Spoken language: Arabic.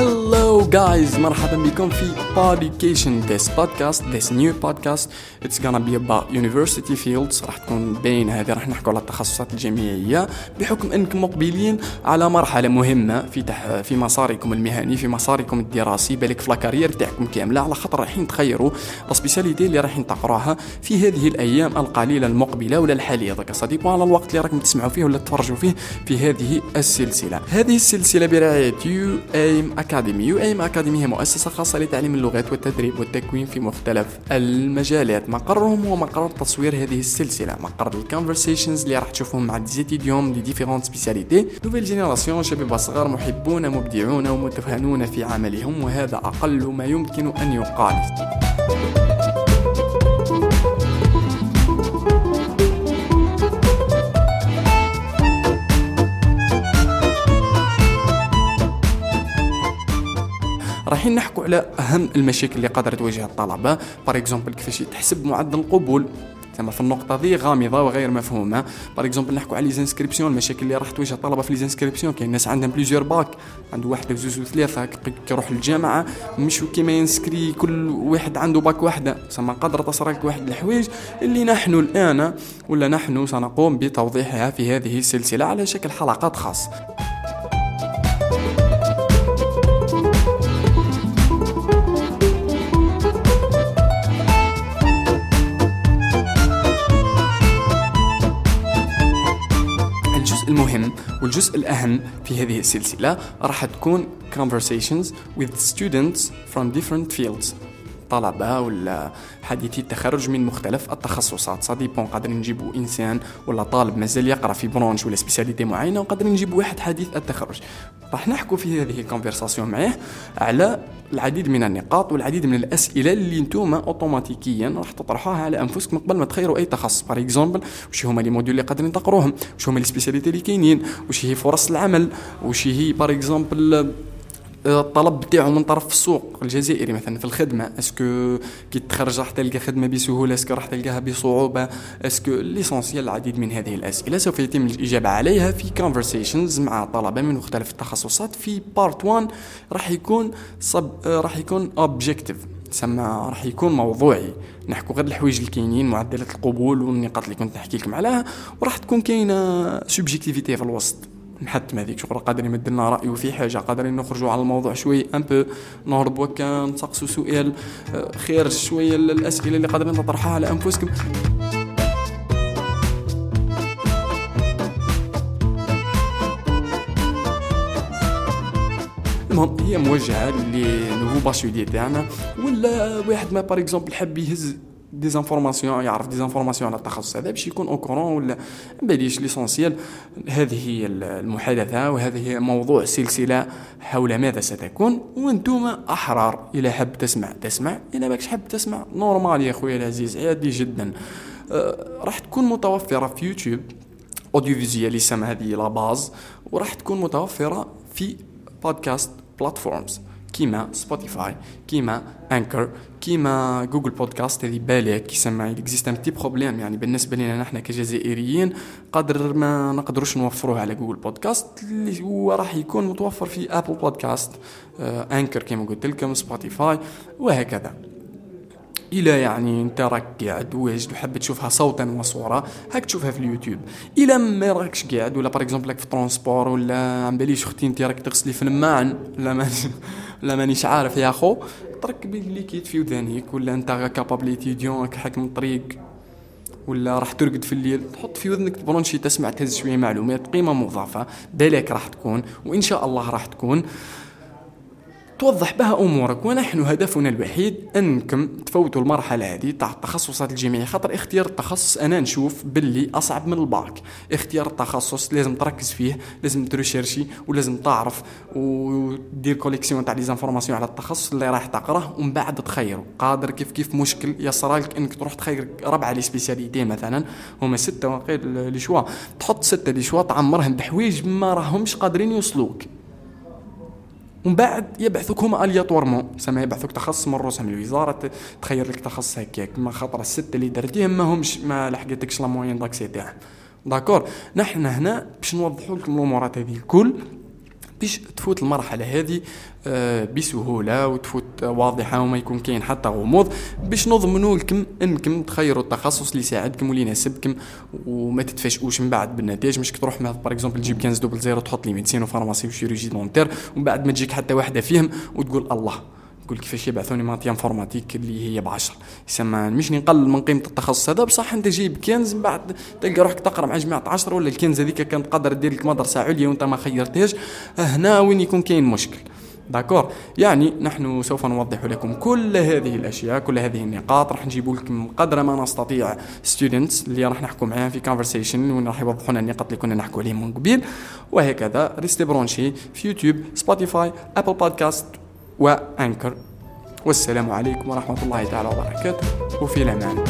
Hello guys. مرحبا بكم في Poducation This podcast This new podcast. It's gonna be about university fields. راح تكون بين هذه راح نحكوا على التخصصات الجامعية. بحكم إنكم مقبلين على مرحلة مهمة في تح في مساركم المهني في مساركم الدراسي. بالك في لاكارير تاعكم كاملة. على خاطر رايحين تخيروا السبيساليتي اللي رايحين تقراها في هذه الأيام القليلة المقبلة ولا الحالية. ذاك صديق على الوقت اللي راكم تسمعوا فيه ولا تفرجوا فيه في هذه السلسلة. هذه السلسلة برعاية UM Academy UM Academy هي مؤسسة خاصة لتعليم اللغات والتدريب والتكوين في مختلف المجالات. مقرهم هو مقر تصوير هذه السلسلة مقر ال conversations اللي راح تشوفهم مع des étudiants de différentes spécialités nouvelle génération شباب صغار محبون مبدعون ومتفانون في عملهم وهذا أقل ما يمكن أن يقال. رايحين نحكوا على أهم المشاكل اللي قادرة تواجه الطلبة. par exemple كيفاش تحسب معدل القبول. تما في النقطة ذي غامضة وغير مفهومة. par exemple نحكوا على les inscriptions المشاكل اللي راح تواجه الطلبة في les inscriptions كاين ناس عندهم plusieurs bac عنده واحد وزوج وثلاثه كي يروح للجامعة مش كيما ينسكري كل واحد عنده باك واحدة. تسمى قادرة تصرك واحد الحوايج اللي نحن الآن ولا نحن سنقوم بتوضيحها في هذه السلسلة على شكل حلقات خاصة. المهم والجزء الأهم في هذه السلسلة راح تكون conversations with students from different fields طلبة ولا حديثي التخرج من مختلف التخصصات. ça dépend قادرين نجيبوا إنسان ولا طالب مازال يقرأ في branche ولا spécialité معينة وقادرين نجيبوا واحد حديث التخرج. راح نحكوا في هذه ال conversation معاه على العديد من النقاط والعديد من الأسئلة اللي نتوما اوتوماتيكيا راح تطرحوها على أنفسكم قبل ما تخيروا أي تخصص. par exemple واش هما les modules اللي قادرين تقروهم؟ واش هما les spécialités اللي كاينين؟ واش هي فرص العمل؟ واش هي par exemple الطلب بتاعه من طرف السوق الجزائري مثلا في الخدمة. est-ce que كي تخرج راح تلقى خدمة بسهولة؟ est-ce que راح تلقاها بصعوبة؟ est-ce que l'essentiel العديد من هذه الأسئلة سوف يتم الإجابة عليها في conversations مع طلبة من مختلف التخصصات. في part 1 راح يكون صب راح يكون objectif تسمى راح يكون موضوعي. نحكوا غير الحوايج اللي كاينين معدلات القبول والنقاط اللي كنت نحكي لكم عليها وراح تكون كاينة subjectivité في الوسط. نحتم هذيك شغل قادرين يمد لنا رايه في حاجة قادرين نخرجوا على الموضوع شوي un peu نهرب وكا نسقسوا سؤال آه، خير شوية الأسئلة اللي قادرين تطرحوها على أنفسكم. المهم هي موجهة ل nouveaux bacheliers تاعنا ولا واحد ما par exemple حب يهز des informations يعرف des informations على التخصص هذا باش يكون au courant ولا باليش l'essentiel هذه هي المحادثة وهذه هي موضوع سلسلة حول ماذا ستكون. وأنتم أحرار. إلى حب تسمع تسمع. إلى ماكش حب تسمع normal يا خويا العزيز عادي جدا. أه راح تكون متوفرة في YouTube. audiovisuel يسمى هذه la base وراح تكون متوفرة في podcast platforms كيما Spotify كيما Anchor كيما Google Podcast هذه بالك يسمى existe un petit problème يعني بالنسبة لنا نحن كجزائريين قدر ما نقدروش نوفروه على Google Podcast اللي هو راح يكون متوفر في Apple Podcast Anchor كيما قلت لكم Spotify وهكذا. إلى يعني أنت راك قاعد واجد وحاب تشوفها صوتا وصورة هاك تشوفها في اليوتيوب. إلى ما راكش قاعد ولا par exemple في transport ولا عم باليش أختي أنت راك تغسلي في الماعن ولا ما ولا مانيش عارف يا خو. تركب les kits في ودانيك ولا انت capable étudiant حاكم الطريق ولا راح ترقد في الليل. تحط في وذنك تبرونشي تسمع تهز شوية معلومات قيمة مضافة. بالك راح تكون وإن شاء الله راح تكون. توضح بها أمورك ونحن هدفنا الوحيد أنكم تفوتوا المرحلة هذه تاع التخصصات الجامعية خاطر اختيار التخصص أنا نشوف باللي أصعب من الباك. اختيار التخصص لازم تركز فيه لازم تريشيرشي ولازم تعرف ودير collection تاع les informations على التخصص اللي راح تقراه ومن بعد تخيره. قادر كيف كيف مشكل يصرالك إنك تروح تخير ربعة les spécialités مثلا هما ستة وقيل les choix. تحط ستة les choix تعمرهم بحوايج ما راهمش قادرين يوصلوك. ومن بعد يبعثوك هما aléatoirement سما يبعثوك تخصص من روسهم الوزارة تخير لك تخصص هكاك. ما خاطر السته اللي درتيهم ما همش ما لحقتكش la moyenne d'accès تاعهم d'accord نحن هنا باش نوضحوا لكم الأمورات هذه الكل. باش تفوت المرحلة هذه آه، بسهولة وتفوت واضحة وما يكون كاين حتى غموض باش نضمنوا لكم إنكم تخيروا التخصص اللي يساعدكم واللي يناسبكم وما تتفاجئوش من بعد بالنتائج. مش تروح par exemple تجيب 15 double zéro تحط les médecine و pharmacie و chirurgie dentaire ومن بعد ما تجيك حتى واحدة فيهم وتقول الله. تقول كيفاش يبعثوني maths et informatique اللي هي ب 10 يسمى مش نقلل من قيمة التخصص. هذا بصح انت جايب quinze من بعد تلقى روحك تقرأ مع جماعة 10 ولا ال quinze هذيك كانت قادر دير لك مدرسة عليا وانت ما خيرتهاش هنا وين يكون كاين مشكل. d'accord؟ يعني نحن سوف نوضح لكم كل هذه الأشياء كل هذه النقاط. راح نجيب لكم قدر ما نستطيع students اللي راح نحكوا معاهم في conversation وين راح يوضحوا لنا النقاط اللي كنا نحكوا عليهم من قبيل. وهكذا restez branchés في YouTube Spotify Apple Podcast وأنكر. والسلام عليكم ورحمة الله تعالى وبركاته. وفي الأمان.